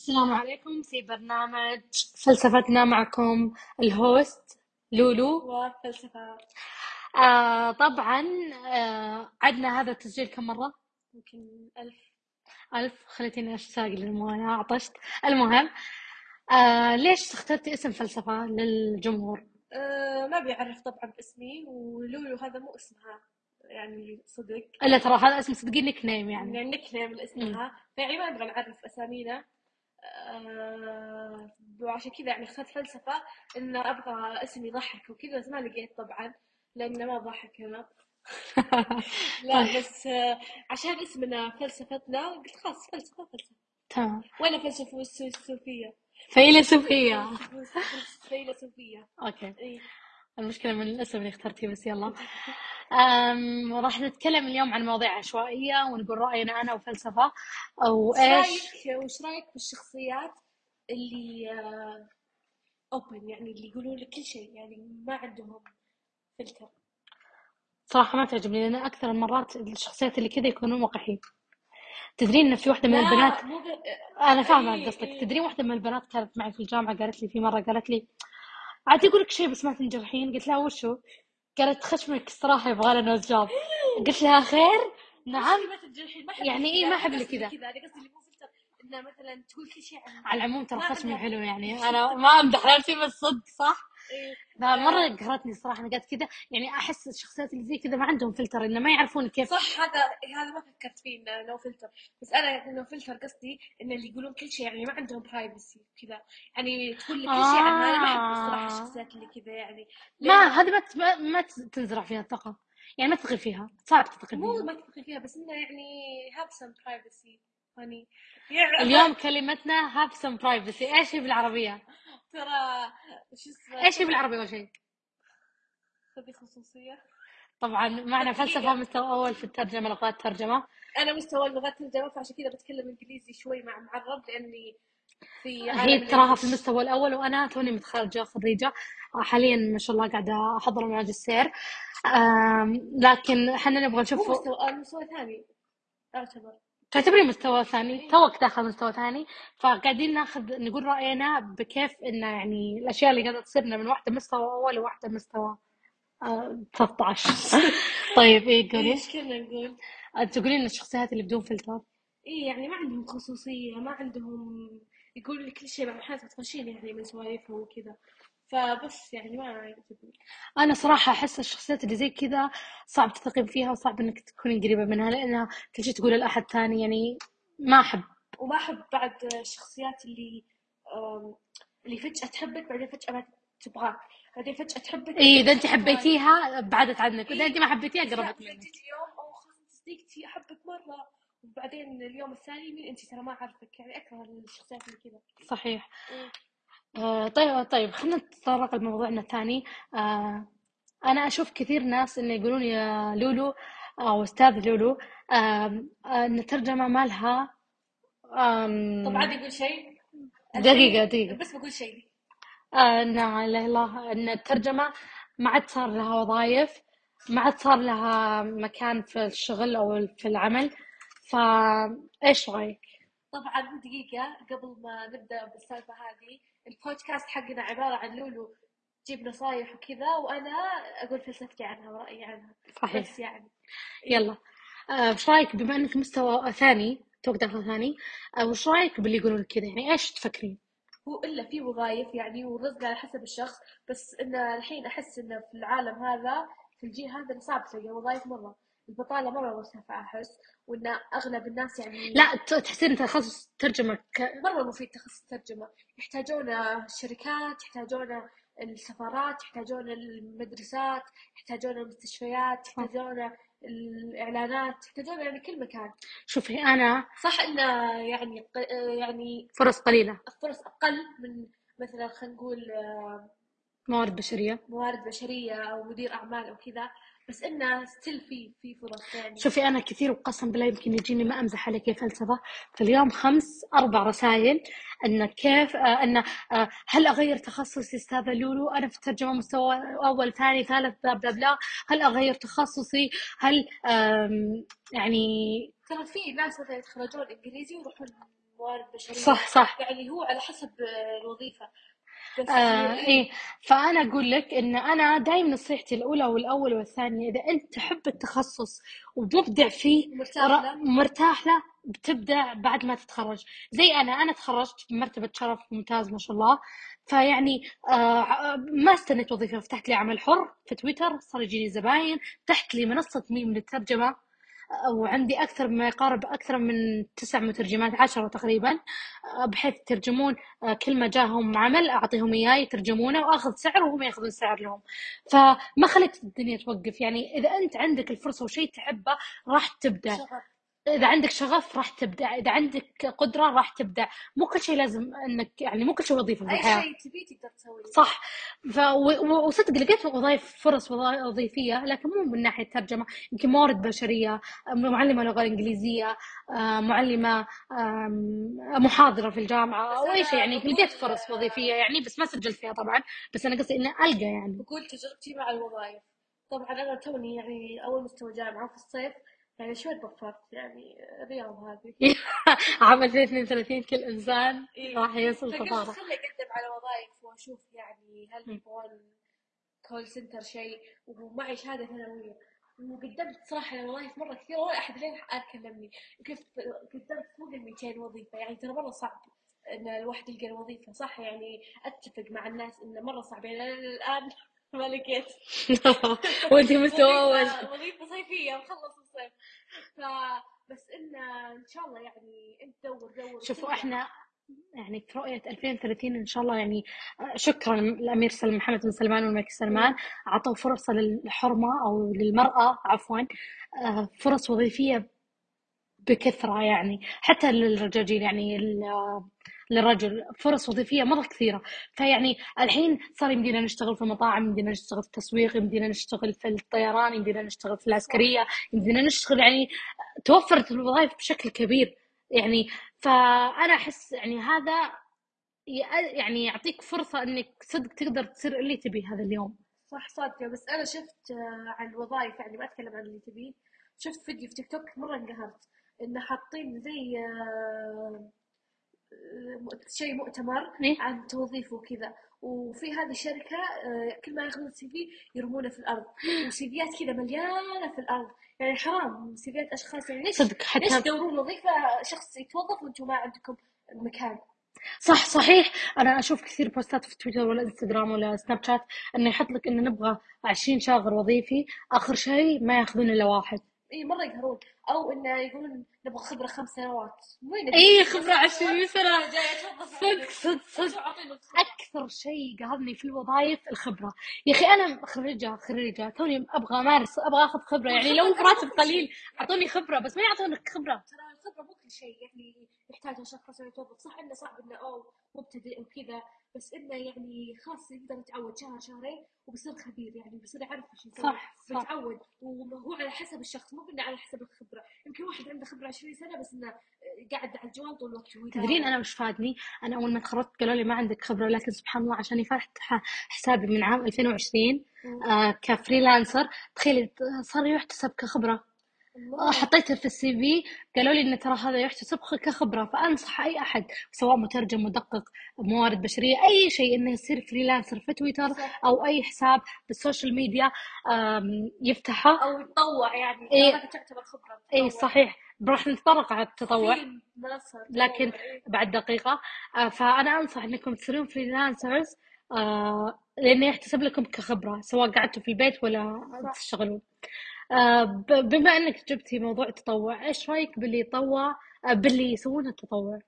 السلام عليكم في برنامج فلسفتنا معكم الهوست لولو. وفلسفة. آه طبعا آه عدنا هذا التسجيل كم مرة؟ يمكن ألف. ألف؟ خليتيني أشتاق للموية عطشت المهم آه ليش اخترتي اسم فلسفة للجمهور؟ أه ما بيعرف طبعا باسمي ولولو هذا مو اسمها يعني صدق. إلا ترى هذا اسم صدقين nickname يعني. يعني nickname لاسمها فيعني ما نبغى نعرف أسامينا. أه وعشان كذا يعني اخترت فلسفة إن أبغى اسم يضحك وكذا بس ما لقيت طبعا لأنه ما ضحك أنا لا بس آه، عشان اسمنا فلسفتنا قلت خلاص فلسفة فلسفة. تمام. وأنا فلسفة صوفية فيلسوفية. فيلسوفية. okay. إيه. المشكلة من الاسم اللي اخترتيه بس يلا. أم راح نتكلم اليوم عن مواضيع عشوائية ونقول رأينا أنا وفلسفة. وإيش وش رأيك بالشخصيات اللي open يعني اللي يقولون لك كل شيء يعني ما عندهم فلتر صراحة ما تعجبني لأن أكثر المرات الشخصيات اللي كذا يكونون وقحين. تدرين إن في واحدة من البنات مو ب... أنا فاهمة إيه، قصدك. إيه. تدرين واحدة من البنات كانت معي في الجامعة قالت لي في مرة قالت لي عادي أقول لك شيء بس ما تنجرحين قلت لها وشو؟ قالت خشمك الصراحة يبغى له nose job قلت لها خير؟ نعم ما تنجرحين ما يعني إيه ما قصدي كذا. أنا قصدي إنه مثلا تقول كل شيء على العموم ترى خشمي حلو يعني أنا ما أمدح نفسي بس صدق صح؟ إيه. لا مرة قهرتني الصراحة أنا قالت كذا يعني أحس الشخصيات اللي زي كذا ما عندهم فلتر إنه ما يعرفون كيف. صح هذا هذا ما فكرت فيه إنه no filter بس أنا no filter قصدي إن اللي يقولون كل شيء يعني ما عندهم privacy كذا. يعني تقول لك كل شيء عنها أنا ما أحب الصراحه آه. الشخصيات اللي كذا يعني. ما هذه ما ما- تنزرع فيها الثقة. يعني ما تثقي فيها صعب تثقي مو فيها. ما تثقي فيها بس إنه يعني have some privacy يعني يعني اليوم كلمتنا have some privacy. إيش هي بالعربية؟ ترى شو اسمه؟ إيش هي بالعربية أول شيء؟ خذي خصوصية. طبعا معنا. فلسفة مستوى أول في الترجمة لغات الترجمة أنا مستوى اللغات الترجمة فعشان كذا بتكلم إنجليزي شوي مع معرب لأني في هي تراها. في المستوى الأول وأنا توني متخرجة خريجة. حاليا ما شاء الله قاعدة أحضر الماجستير لكن إحنا نبغى نشوف مستوى آه، مستوى ثاني. أعتبر. تعتبري مستوى ثاني توك داخل مستوى ثاني فقاعدين ناخذ نقول رأينا بكيف إنه يعني الأشياء اللي قاعدة تصيرنا من واحدة مستوى أول وواحدة مستوى آه، 13 طيب إيه قولي؟ إيش كنا نقول؟ تقولين الشخصيات اللي بدون فلتر. إيه يعني ما عندهم خصوصية ما عندهم يقول لك كل شيء مع حالة تخشين يعني من سواليفهم وكذا. فبس يعني ما يعجبني أنا صراحة أحس الشخصيات اللي زي كذا صعب تثقين فيها وصعب إنك تكونين قريبة منها لأنها كل شيء تقوله لأحد ثاني يعني ما أحب. وما أحب بعد الشخصيات اللي اللي فجأة تحبك بعدين فجأة ما تبغاك بعدين فجأة تحبك. إيه إذا أنت حبيتيها بعدت عنك وإذا أنت ما حبيتيها قربت منك. تجي يوم أو خلاص صديقتي أحبك مرة وبعدين اليوم الثاني مين أنت ترى ما أعرفك يعني أكره الشخصيات اللي كذا. صحيح. إيه. آه طيب طيب خلينا نتطرق لموضوعنا الثاني آه أنا أشوف كثير ناس إنه يقولون يا لولو أو أستاذ لولو آه آه، إن الترجمة مالها آم، طب عادي يقول شيء؟ دقيقة دقيقة. بس بقول شيء. آه لا إله إلا الله إن الترجمة ما عاد صار لها وظائف ما عاد صار لها مكان في الشغل أو في العمل. فإيش رأيك؟ طبعا دقيقة قبل ما نبدأ بالسالفة هذه. البودكاست حقنا عبارة عن لولو تجيب نصايح وكذا وأنا أقول فلسفتي عنها ورأيي عنها. صحيح. بس يعني. يلا. آه، وش رأيك؟ بما إنك مستوى ثاني توك داخل ثاني آه، وش رأيك باللي يقولون كذا؟ يعني إيش تفكرين؟ هو إلا في وظايف يعني والرزق على حسب الشخص بس إن الحين أحس إنه في العالم هذا في الجيل هذا صعب تلقى وظايف مرة. البطالة مرة مرتفعة أحس وإن أغلب الناس يعني لا تحسين تخصص ترجمة ك... مرة مفيد تخصص الترجمة يحتاجون الشركات يحتاجون السفارات يحتاجون المدرسات يحتاجون المستشفيات يحتاجون الإعلانات يحتاجون يعني كل مكان. شوفي أنا صح إنه يعني يعني فرص قليلة. الفرص أقل من مثلا خلينا نقول آه، موارد بشرية. موارد بشرية أو مدير أعمال أو كذا. بس إنه ستيل في في فرص يعني شوفي أنا كثير وقسم بالله يمكن يجيني ما أمزح عليك يا فلسفة. في اليوم خمس أربع رسائل. أن كيف آه أن آه هل أغير تخصصي؟ أستاذة لولو أنا في الترجمة مستوى أول ثاني ثالث بلا بلا بلا. هل أغير تخصصي؟ هل يعني ترى في ناس مثلا يتخرجون إنجليزي ويروحون موارد بشرية. صح صح. يعني هو على حسب الوظيفة. آه إيه. إيه. فأنا أقول لك إن أنا دايما نصيحتي الأولى والأول والثانية إذا أنت تحب التخصص ومبدع فيه مرتاح ر- له. مرتاح له بتبدع بعد ما تتخرج. زي أنا أنا تخرجت بمرتبة شرف ممتاز ما شاء الله. فيعني آه ما استنيت وظيفة فتحت لي عمل حر في تويتر صار يجيني زباين فتحت لي منصة ميم للترجمة. وعندي أكثر ما يقارب أكثر من تسع مترجمات عشرة تقريبا آه، بحيث يترجمون آه، كل ما جاهم عمل أعطيهم إياه يترجمونه وآخذ سعر وهم يأخذون سعر لهم. فما خليت الدنيا توقف؟ يعني إذا أنت عندك الفرصة وشيء تحبه راح تبدع إذا عندك شغف راح تبدع إذا عندك قدرة راح تبدع مو كل شيء لازم أنك يعني مو كل شيء وظيفة في أي الحياة شيء تبيه تقدر تسويه. صح. ف... و... وصدق لقيت وظائف فرص وظيفية لكن مو من ناحية ترجمة. يمكن موارد بشرية معلمة لغة إنجليزية آه، معلمة آم، محاضرة في الجامعة بس أو أي شيء. أنا يعني لقيت فرص وظيفية يعني بس ما سجلت فيها طبعا. بس أنا قصدي إني ألقى يعني. بقول تجربتي مع الوظائف. طبعا أنا توني يعني أول مستوى جامعة في الصيف. يعني شوي بفرت يعني الرياض هذه. عام 2032 كل إنسان إيه. راح يصل فقلت تفاضل خلي اقدم على وظائف وأشوف يعني هل يبغون كول سنتر شيء ومعي شهادة ثانوية. وقدمت صراحة على وظائف مرة كثير ولا أحد لين كلمني كيف قدمت فوق ال 200 وظيفة يعني ترى مرة صعب إن الواحد يلقى الوظيفة. صح؟ يعني أتفق مع الناس انه مرة صعب. يعني أنا الآن ما لقيت. وأنت مستوى أول وظيفة, وظيفة صيفية مخلص الصيف. ف بس إن إن شاء الله يعني أنت دور دور شوفوا. إحنا يعني في رؤية 2030 إن شاء الله يعني آه، شكرا للأمير سلمان محمد بن سلمان والملك سلمان أعطوا فرصة للحرمة أو للمرأة عفوا آه، فرص وظيفية بكثرة يعني حتى للرجاجيل يعني ال- للرجل فرص وظيفية مرة كثيرة. فيعني الحين صار يمدينا نشتغل في المطاعم يمدينا نشتغل في التسويق يمدينا نشتغل في الطيران يمدينا نشتغل في العسكرية يمدينا نشتغل يعني توفرت الوظائف بشكل كبير. يعني فأنا أحس يعني هذا يعني يعطيك فرصة إنك صدق تقدر تصير اللي تبيه هذا اليوم. صح صادقة. بس أنا شفت آه، عن الوظائف يعني ما أتكلم عن اللي تبيه شفت فيديو في تيك توك مرة انقهرت إنه حاطين زي آه، شيء مؤتمر إيه؟ عن توظيف وكذا. وفي هذه الشركة آه، كل ما ياخذون CV يرمونه في الأرض. وسيفيات كذا مليانة في الأرض. يعني حرام. سيفيات أشخاص يعني ليش صدق ليش حتى تدورون وظيفة شخص يتوظف وأنتم ما عندكم مكان؟ صح صحيح. أنا أشوف كثير بوستات في تويتر ولا إنستغرام ولا سناب شات إنه يحط لك إنه نبغى 20 شاغر وظيفي آخر شيء ما ياخذون إلا واحد. إي مرة يقهرون. أو انه يقولون نبغى خبرة خمس سنوات. وين إي خبرة 20 سنة. صدق صدق صدق. أكثر شيء قهرني في الوظائف الخبرة. يا أخي أنا خريجة خريجة. توني أبغى أمارس أبغى أخذ خبرة. يعني لو براتب قليل أعطوني خبرة بس ما يعطونك خبرة. ترى الخبرة مو كل شيء. يعني يحتاجها شخص يتوظف صح إنه صعب إنه أو مبتدئ وكذا بس إنه يعني خلاص يقدر يتعود شهر شهرين وبيصير خبير يعني بيصير يعرف إيش يسوي صح صح بيتعود وهو على حسب الشخص مو إنه على حسب الخبرة يمكن واحد عنده خبرة 20 سنة بس إنه قاعد على الجوال طول الوقت. تدرين أنا وش فادني؟ أنا أول ما تخرجت قالوا لي ما عندك خبرة لكن سبحان الله عشان فتحت حسابي من عام 2020 مم. آه ك freelancer تخيلي صار يحتسب كخبرة الله حطيتها في ال CV قالوا لي إن ترى هذا يحتسب كخبرة فأنصح أي أحد سواء مترجم مدقق موارد بشرية أي شيء إنه يصير freelancer في تويتر صح. أو أي حساب بال social media آم، يفتحه أو يتطوع يعني إيه. تعتبر خبره اي تطوع. صحيح راح نتطرق على التطوع في منصه تطوع، لكن إيه. بعد دقيقة آه، فأنا أنصح أنكم تصيرون فريلانسرز آه، لأنه يحتسب لكم كخبرة سواء قعدتوا في البيت ولا صح. تشتغلون بما أنك جبتي موضوع التطوع إيش رأيك باللي يطوع؟ آه، باللي يسوون التطوع؟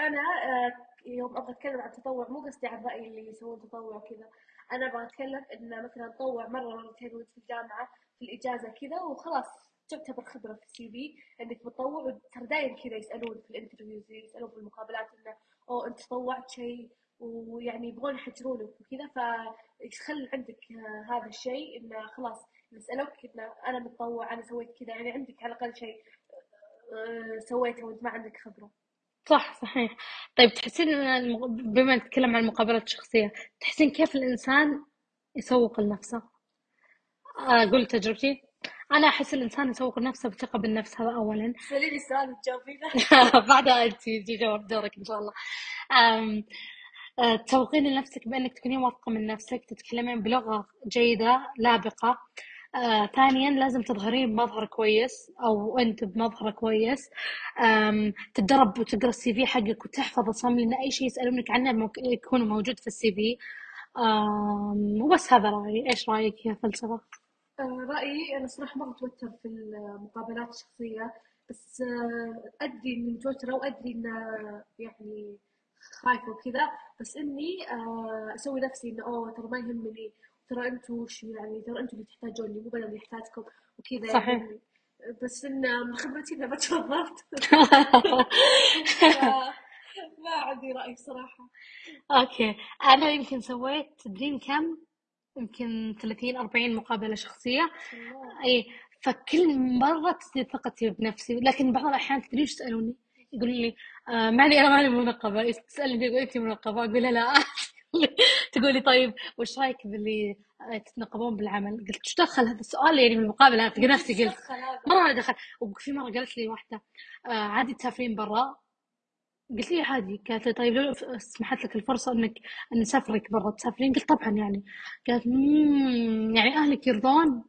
أنا آه، يوم أبغى أتكلم عن التطوع مو قصدي عن رايي اللي يسوون تطوع كذا أنا أبغى أتكلم إن مثلا تطوع مرة مرتين وأنت في الجامعة في الإجازة كذا وخلاص تعتبر خبره في ال CV إنك متطوع ترى دايم كذا يسألون في ال interviews يسألون في المقابلات إنه أو أنت تطوعت شيء ويعني يبغون يحرجونك وكذا. فيخلي عندك آه، هذا الشيء إنه خلاص يسالوك انه أنا متطوع أنا سويت كذا يعني عندك على الأقل شيء آه، سويته وأنت ما عندك خبرة. صح صحيح. طيب تحسين بما نتكلم عن المقابلات الشخصية تحسين كيف الإنسان يسوق لنفسه؟ أقول تجربتي. أنا أحس الإنسان يسوق نفسه بثقة بالنفس هذا اولا. سأليني السؤال تجاوبينه بعدها أنت تجي جواب دورك إن شاء الله. أم... أه، تسوقين لنفسك بأنك تكونين واثقة من نفسك تتكلمين بلغة جيدة لابقة. آه، ثانيا لازم تظهرين بمظهر كويس أو أنت بمظهر كويس. تتدرب وتقرأ السي في حقك وتحفظ صم لأن أي شيء يسألونك عنه ممكن يكون موجود في السي في. وبس هذا رأيي. إيش رأيك يا فلسفة؟ آه، رأيي أنا صراحة مرة أتوتر في المقابلات الشخصية بس آه، أدري إني متوترة وأدري إن يعني خايفة وكذا بس إني أسوي نفسي إنه أوه ترى ما يهمني. ترى أنتم وش يعني ترى أنتم اللي تحتاجوني مو أنا اللي احتاجكم وكذا صحيح. يعني بس إن من خبرتي إذا ما توظفت ما عندي رأي صراحة. okay. أنا يمكن سويت تدرين كم؟ يمكن 30 40 مقابلة شخصية. اي فكل مرة تزيد ثقتي بنفسي لكن بعض الأحيان تدري إيش يسالوني يقولون لي آه ماني أنا ماني منقبة. تسالني انت منقبة؟ أقول لا. تقولي طيب وش رأيك باللي تتنقبون بالعمل؟ قلت إيش دخل هذا السؤال يعني بالمقابله في نفسي قلت مرة دخل. وفي مرة قالت لي واحدة آه عادي تسافرين برا؟ قلت لي عادي. قالت لي طيب لو سمحت لك الفرصة إنك إن نسافرك برا تسافرين؟ قلت طبعا يعني. قالت يعني أهلك يرضون؟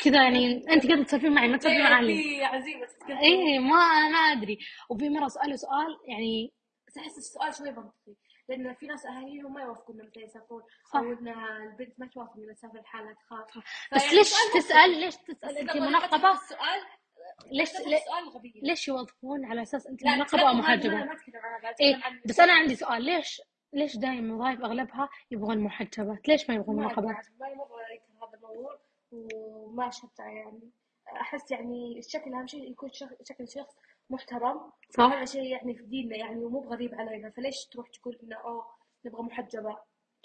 كذا يعني أنت قاعدة تسافرين معي ما تسافرين مع أهلي في عزيمة اي ما ما أدري. وفي مرة سأله سؤال يعني أحس السؤال شوي منطقي لأن في ناس أهاليهم ما يوافقون مثلا يسافرون أو إن البنت ما توافق إنها تسافر لحالها تخاف. بس ليش تسال ليش تسأل؟ أنت منقبه السؤال ليش سؤال غبي. ليش يوظفون على أساس أنت منقبه أو محجبه؟ إيه بس أنا عندي سؤال. ليش ليش دائما الوظائف أغلبها يبغون محجبات؟ ليش ما يبغون منقبات؟ ما مره هذا الموضوع وما شفتها يعني. أحس يعني الشكل أهم شيء يكون شكل شخص محترم. صح. هذا شيء يعني في ديننا يعني ومو غريب علينا. فليش تروح تقول إنه أوه نبغى محجبة؟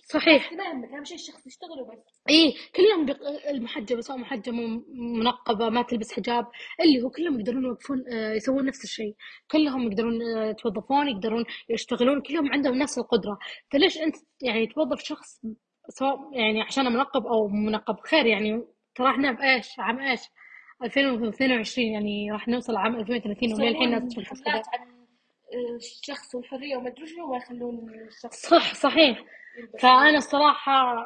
صحيح. ما يهمك أهم شيء الشخص يشتغل وبس اي كلهم بق... المحجبة سواء محجبة منقبة ما تلبس حجاب اللي هو كلهم يقدرون يوقفون آه، يسوون نفس الشيء. كلهم يقدرون آه، يتوظفون يقدرون يشتغلون. كلهم عندهم نفس القدرة. فليش أنت يعني توظف شخص سواء يعني عشان منقب أو منقب؟ خير يعني ترى إحنا بإيش؟ عام إيش؟ 2022 يعني راح نوصل عام 2030 وللحين الناس تشوف حملات عن الشخص والحرية وما أدري شنو ما يخلون الشخص. صح صحيح. فأنا الصراحة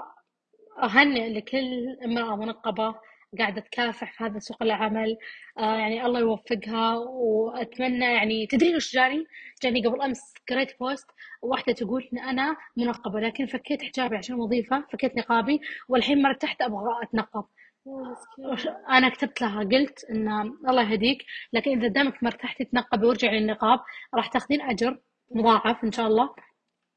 أهنئ لكل امرأة منقبة قاعدة تكافح في هذا سوق العمل. آه يعني الله يوفقها وأتمنى يعني تدري وش جاني؟ جاني قبل أمس قريت بوست واحدة تقول إن أنا منقبة لكن فكيت حجابي عشان وظيفة فكيت نقابي والحين مرة تحت أبغى أتنقب. أنا كتبت لها قلت إن الله يهديك لكن إذا دامك ما ارتحتي تنقبي وارجعي للنقاب راح تاخذين أجر مضاعف إن شاء الله.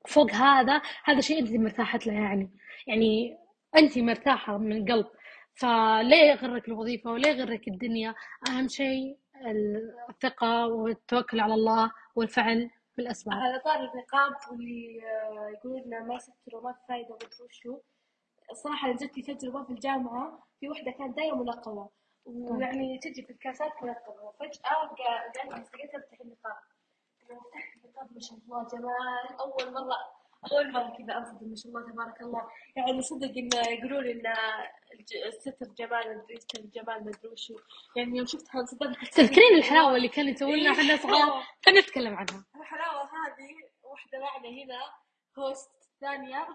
فوق هذا هذا شيء انت مرتاحت له يعني. يعني انت مرتاحة من القلب. فليه يغرك الوظيفة وليه يغرك الدنيا؟ أهم شيء الثقة والتوكل على الله والفعل بالأسباب. على طار النقاب واللي يقولون ما يستروا ما في فايدة وشو. صراحة جتني تجربة في الجامعة في وحدة كانت دايما منقبة ويعني تجي في الكاسات منقبة وفجأة قالت لي أفتح النقاب فتحت النقاب ما شاء الله جمال. أول مرة أول مرة كذا أنصدم ما شاء الله تبارك الله. يعني صدق إنه يقولون إن الستر جمال الستر جمال ما أدري وشو. يعني يوم شفتها انصدمت. تذكرين الحلاوة اللي كانوا يسوون لنا إحنا صغار؟ خلينا نتكلم عنها. الحلاوة هذه واحدة معنا هنا هوست ثانية.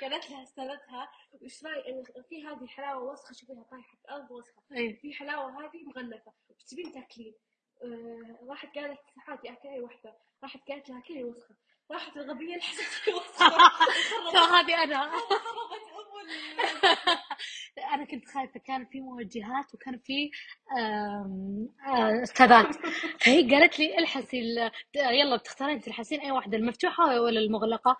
قالت لها استاذتها وش رايك في هذه حلاوة وسخة شوفيها طايحة في الأرض وسخة. أيه. في حلاوة هذه مغلفة. وش تبين تأكلين؟ آه راحت قالت عادي اكل أي واحدة راحت قالت لها كلي وسخة. راحت الغبية لحست وسخة. هذه أنا. أنا كنت خايفة كان في موجهات وكان في استاذات فهي قالت لي الحسي يلا بتختارين تلحسين أي واحدة المفتوحة ولا المغلقة؟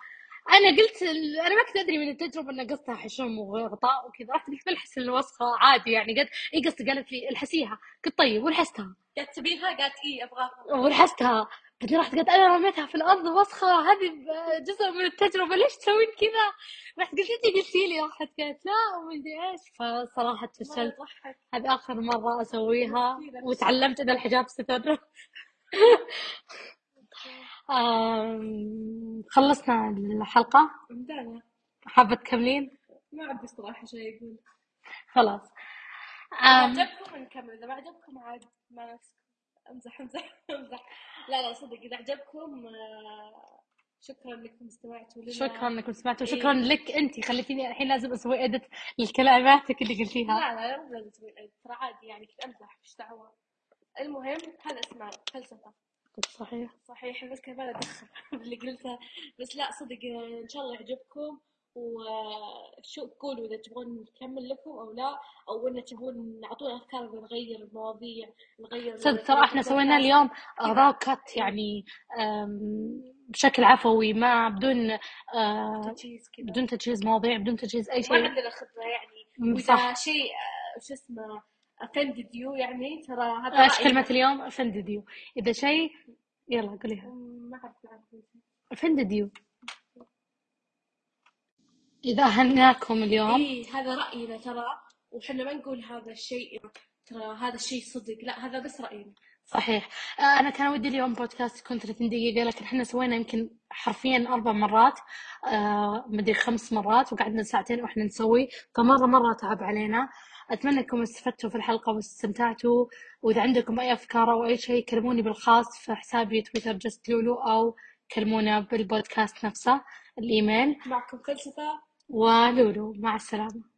أنا قلت أنا ما كنت أدري من التجربة إن قصتها حشوم وغطاء وكذا. رحت قلت بلحس الوسخة؟ عادي يعني. قد اي قصدي قالت لي الحسيها. قلت طيب ولحستها قالت تبيها قالت اي أبغاها. ولحستها بعدين رحت قلت أنا رميتها في الأرض وسخة. هذه جزء من التجربة. ليش تسوين كذا؟ رحت قلت انت قلتي لي؟ راحت قالت لا ومدري إيش. فصراحة فشلت. هذه آخر مرة أسويها. وتعلمت إن الحجاب ستر. خلصنا الحلقة. حابة تكملين؟ ما عندي صراحة شيء يقول. خلاص. عجبكم نكمل. إذا ما عجبكم عاد ما نسكت. أمزح أمزح أمزح. لا لا صدق. إذا عجبكم آه، شكرا لكم استمعتوا لنا. شكرا سمعتوا إيه. شكرا لك انت خليتيني الحين لازم أسوي ادت لكلماتك اللي قلتيها. لا لا مو لازم تسوي ترى عادي يعني كنت أمزح. إيش دعوة. المهم هذا اسمه فلسفة صحيح. صحيح بس كمان ادخل باللي قلته. بس لا صدق إن شاء الله يعجبكم وشو تقولوا إذا تبغون نكمل لكم أو لا أو إن تبغون نعطونا أفكار نغير المواضيع نغير صدق ترى إحنا سوينا اليوم رو كات يعني بشكل عفوي ما بدون آه، تجهيز كذا. بدون تجهيز مواضيع بدون تجهيز أي ما شيء. عندنا خطة يعني. واذا صح. شيء آه، شو اسمه offended you. يعني ترى هذا إيش كلمة اليوم؟ offended you. إذا شيء يلا قوليها. ما اعرف نعرف offended you. إذا أهناكم اليوم. إيه هذا رأينا ترى وحنا ما نقول هذا الشيء ترى هذا الشيء صدق. لا هذا بس رأينا. صحيح. آه، أنا كان ودي اليوم بودكاست يكون 30 دقيقة لكن إحنا سوينا يمكن حرفيا أربع مرات. آه مدري خمس مرات وقعدنا ساعتين وإحنا نسوي. فمرة مرة تعب علينا. أتمنى أنكم استفدتوا في الحلقة واستمتعتوا. وإذا عندكم أي أفكار أو أي شيء كلموني بالخاص في حسابي تويتر جست لولو أو كلمونا بالبودكاست نفسه الإيميل. معكم فلسفة ولولو مع السلامة.